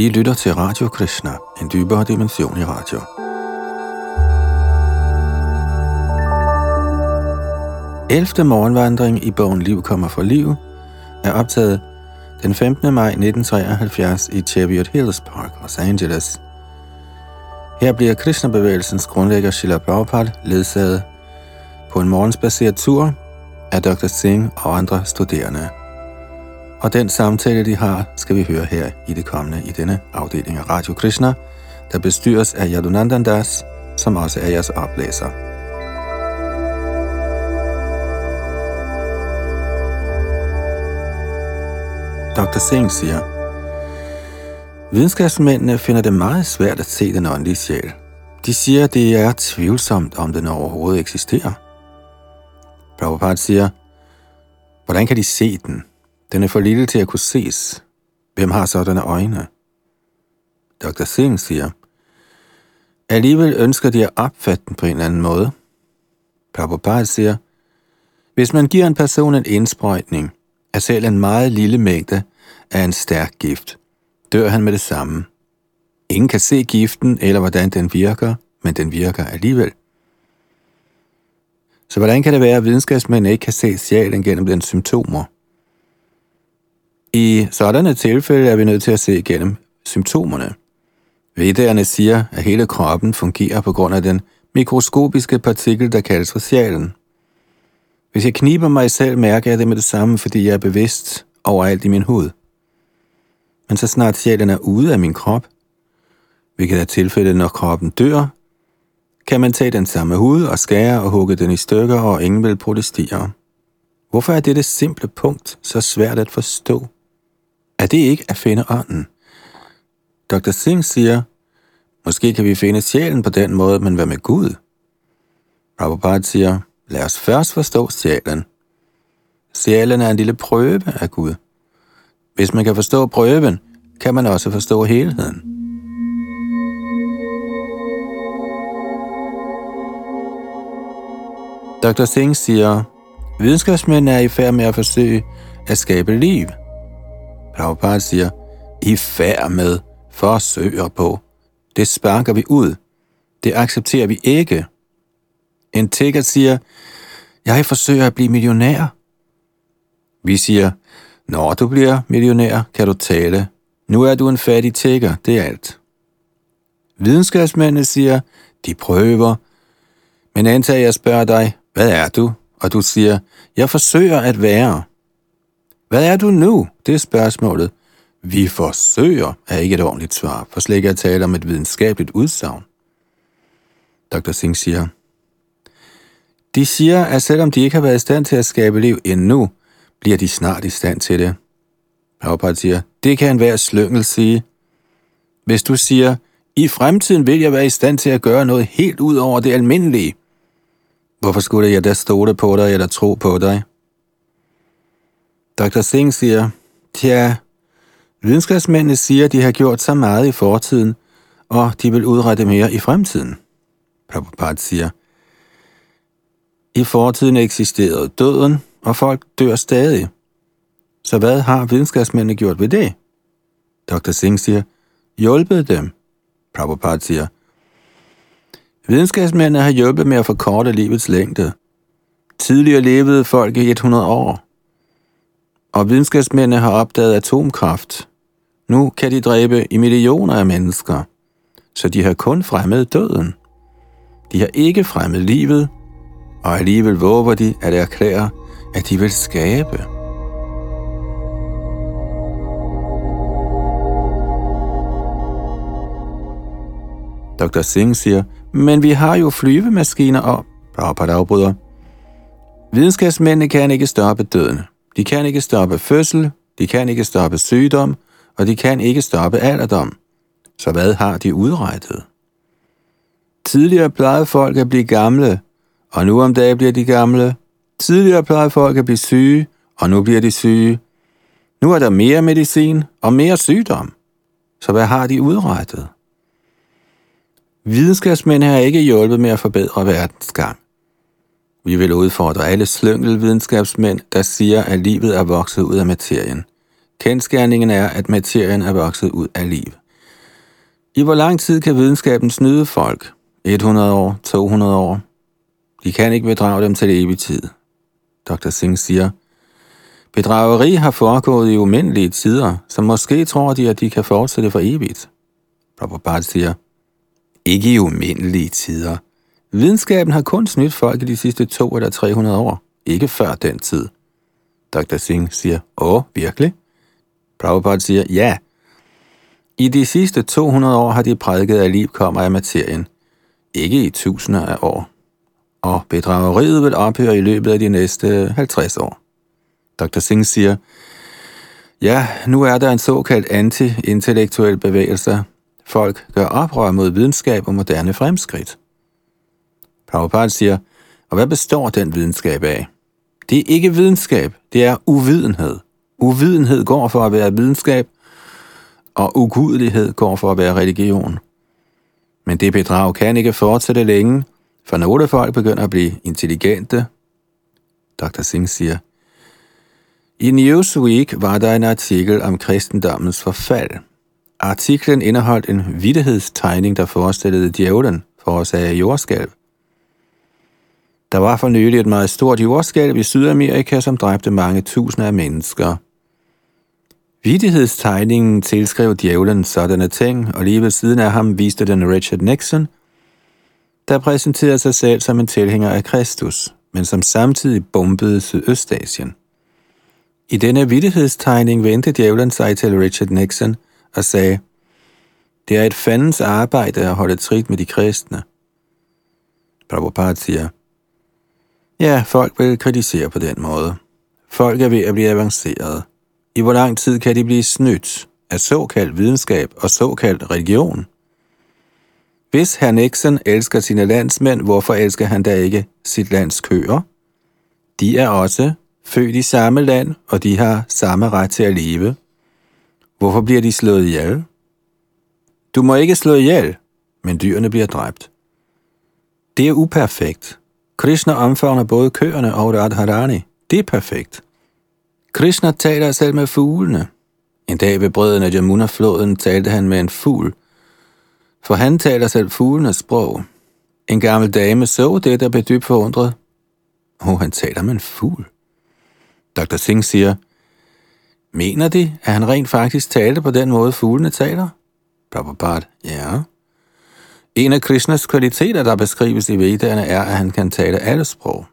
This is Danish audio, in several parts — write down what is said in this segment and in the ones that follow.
I lytter til Radio Krishna, en dybere dimension i radio. Elfte morgenvandring i bogen Liv kommer fra liv er optaget den 15. maj 1973 i Cheviot Hills Park, Los Angeles. Her bliver Krishna-bevægelsens grundlægger Shila Prabhupada ledsaget på en morgensbaseret tur af Dr. Singh og andre studerende. Og den samtale, de har, skal vi høre her i det kommende i denne afdeling af Radio Krishna, der bestyres af Yadunandan Das, som også er jeres oplæser. Dr. Singh siger, Videnskabsmændene finder det meget svært at se den åndelige sjæl. De siger, at det er tvivlsomt, om den overhovedet eksisterer. Prabhupada siger, hvordan kan de se den? Den er for lille til at kunne ses. Hvem har sådanne øjne? Dr. Singh siger, alligevel ønsker de at opfatte den på en anden måde. Prabhupada siger, hvis man giver en person en indsprøjtning af selv en meget lille mængde af en stærk gift, dør han med det samme. Ingen kan se giften eller hvordan den virker, men den virker alligevel. Så hvordan kan det være, at videnskabsmænd ikke kan se sjælen gennem dens symptomer? I sådanne tilfælde er vi nødt til at se igennem symptomerne. Vedderne siger, at hele kroppen fungerer på grund af den mikroskopiske partikel, der kaldes for. Hvis jeg kniber mig selv, mærker jeg det med det samme, fordi jeg er bevidst overalt i min hud. Men så snart sjælen er ude af min krop, hvilket er tilfældet, når kroppen dør, kan man tage den samme hud og skære og hugge den i stykker, og ingen vil protestere. Hvorfor er dette simple punkt så svært at forstå? Er det ikke at finde ånden? Dr. Singh siger, måske kan vi finde sjælen på den måde, men hvad med Gud? Prabhupada siger, lad os først forstå sjælen. Sjælen er en lille prøve af Gud. Hvis man kan forstå prøven, kan man også forstå helheden. Dr. Singh siger, videnskabsmænd er i færd med at forsøge at skabe liv. Prabhupada siger, i færd med, forsøger på. Det sparker vi ud. Det accepterer vi ikke. En tigger siger, jeg forsøger at blive millionær. Vi siger, når du bliver millionær, kan du tale. Nu er du en fattig tigger, det er alt. Videnskabsmændene siger, de prøver. Men antag, jeg spørger dig, hvad er du? Og du siger, jeg forsøger at være. Hvad er du nu? Det er spørgsmålet. Vi forsøger er ikke et ordentligt svar, for slet ikke at tale om et videnskabeligt udsagn. Dr. Singh siger, de siger, at selvom de ikke har været i stand til at skabe liv endnu, bliver de snart i stand til det. Prabhupada siger, det kan enhver slyngel sige. Hvis du siger, i fremtiden vil jeg være i stand til at gøre noget helt ud over det almindelige, hvorfor skulle jeg da stole på dig eller tro på dig? Dr. Singh siger, tja, videnskabsmændene siger, at de har gjort så meget i fortiden, og de vil udrette mere i fremtiden. Prabhupada siger, i fortiden eksisterede døden, og folk dør stadig. Så hvad har videnskabsmændene gjort ved det? Dr. Singh siger, hjulpet dem. Prabhupada siger, videnskabsmændene har hjulpet med at forkorte livets længde. Tidligere levede folk i 100 år, og videnskabsmændene har opdaget atomkraft. Nu kan de dræbe i millioner af mennesker, så de har kun fremmet døden. De har ikke fremmet livet, og alligevel våger de at erklære, at de vil skabe. Dr. Singh siger, men vi har jo flyvemaskiner og Prabhupada afbryder. Videnskabsmændene kan ikke stoppe døden. De kan ikke stoppe fødsel, de kan ikke stoppe sygdom, og de kan ikke stoppe alderdom. Så hvad har de udrettet? Tidligere plejede folk at blive gamle, og nu om dagen bliver de gamle. Tidligere plejede folk at blive syge, og nu bliver de syge. Nu er der mere medicin og mere sygdom. Så hvad har de udrettet? Videnskabsmænd har ikke hjulpet med at forbedre verdens gang. Vi vil udfordre alle slyngelvidenskabsmænd, der siger, at livet er vokset ud af materien. Kendskærningen er, at materien er vokset ud af liv. I hvor lang tid kan videnskaben snyde folk? 100 år, 200 år? De kan ikke bedrage dem til evig tid. Dr. Singh siger, Bedrageri har foregået i umindelige tider, så måske tror de, at de kan fortsætte for evigt. Prabhupada siger, ikke i umindelige tider. Videnskaben har kun snydt folk i de sidste to eller 300 år, ikke før den tid. Dr. Singh siger, åh, virkelig? Prabhupada siger, ja. I de sidste 200 år har de prædiket, at liv kommer af materien, ikke i tusinder af år. Og bedrageriet vil ophøre i løbet af de næste 50 år. Dr. Singh siger, ja, nu er der en såkaldt anti-intellektuel bevægelse. Folk gør oprør mod videnskab og moderne fremskridt. Prabhupada siger, og hvad består den videnskab af? Det er ikke videnskab, det er uvidenhed. Uvidenhed går for at være videnskab, og ugudelighed går for at være religion. Men det bedrag kan ikke fortsætte længe, for nogle folk begynder at blive intelligente. Dr. Singh siger, i Newsweek var der en artikel om kristendommens forfald. Artiklen indeholdt en vidtighedstegning, der forestillede djævlen forårsaget jordskælv. Der var for nylig et meget stort jordskælv i Sydamerika, som dræbte mange tusinder af mennesker. Vidighedstegningen tilskrev djævlen sådanne ting, og lige ved siden af ham viste den Richard Nixon, der præsenterede sig selv som en tilhænger af Kristus, men som samtidig bombede Sydøstasien. I denne vittighedstegning vendte djævlen sig til Richard Nixon og sagde, det er et fandens arbejde at holde trit med de kristne. Prabhupada siger, ja, folk vil kritisere på den måde. Folk er ved at blive avanceret. I hvor lang tid kan de blive snydt af såkaldt videnskab og såkaldt religion? Hvis herr Nixon elsker sine landsmænd, hvorfor elsker han da ikke sit lands køer? De er også født i samme land, og de har samme ret til at leve. Hvorfor bliver de slået ihjel? Du må ikke slå ihjel, men dyrene bliver dræbt. Det er uperfekt. Krishna omfavner både køerne og Radharani. Det er perfekt. Krishna taler selv med fuglene. En dag ved brøden af Jamuna-floden talte han med en fugl, for han taler selv fuglenes sprog. En gammel dame så det, der blev dybt forundret. Åh, oh, han taler med en fugl. Dr. Singh siger, Mener de, at han rent faktisk talte på den måde, fuglene taler? Prabhupada, ja. En af Krishnas kvaliteter, der beskrives i Vedderne, er, at han kan tale alle sprog.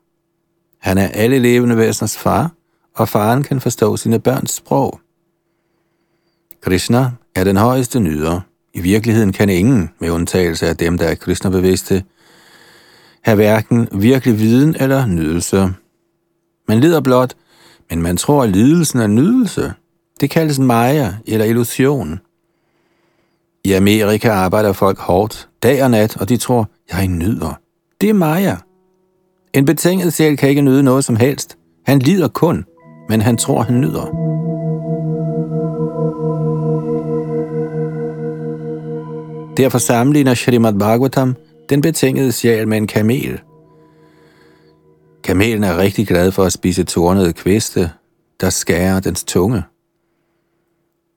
Han er alle levende væseners far, og faren kan forstå sine børns sprog. Krishna er den højeste nyder. I virkeligheden kan ingen, med undtagelse af dem, der er Krishna-bevidste, have hverken virkelig viden eller nydelse. Man lider blot, men man tror, at lidelsen er nydelse. Det kaldes Maya eller illusion. I Amerika arbejder folk hårdt, dag og nat, og de tror, jeg nyder. Det er Maya. En betinget sjæl kan ikke nyde noget som helst. Han lider kun, men han tror, han nyder. Derfor sammenligner Shrimad Bhagavatam den betingede sjæl med en kamel. Kamelen er rigtig glad for at spise tornede kviste, der skærer dens tunge.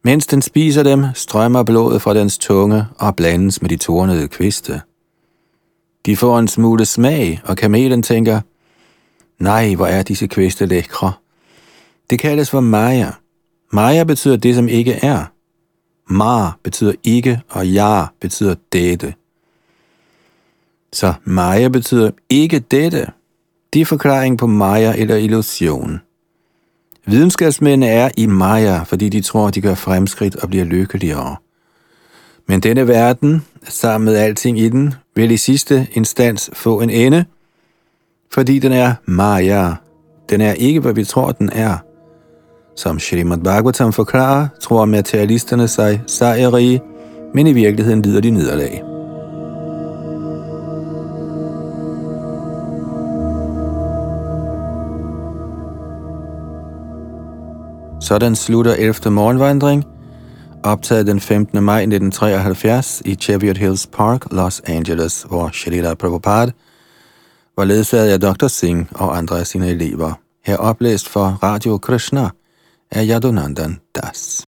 Mens den spiser dem, strømmer blodet fra dens tunge og blandes med de tornede kviste. De får en smule smag, og kamelen tænker, nej, hvor er disse kviste lækre. Det kaldes for Maya. Maya betyder det, som ikke er. Ma betyder ikke, og ja betyder dette. Så Maya betyder ikke dette. Det er forklaring på Maya eller illusion. Videnskabsmændene er i Maya, fordi de tror, de gør fremskridt og bliver lykkeligere. Men denne verden, sammen med alting i den, vil i sidste instans få en ende, fordi den er Maya. Den er ikke, hvad vi tror, den er. Som Srimad Bhagavatam forklarer, tror materialisterne sig sejrige, men i virkeligheden lider de nederlag. Sådan slutter 11. morgenvandring, optaget den 15. maj 1973 i Cheviot Hills Park, Los Angeles, hvor Shalila Prabhupada var ledsaget af Dr. Singh og andre af sine elever. Her oplæst for Radio Krishna af Yadunandan Das.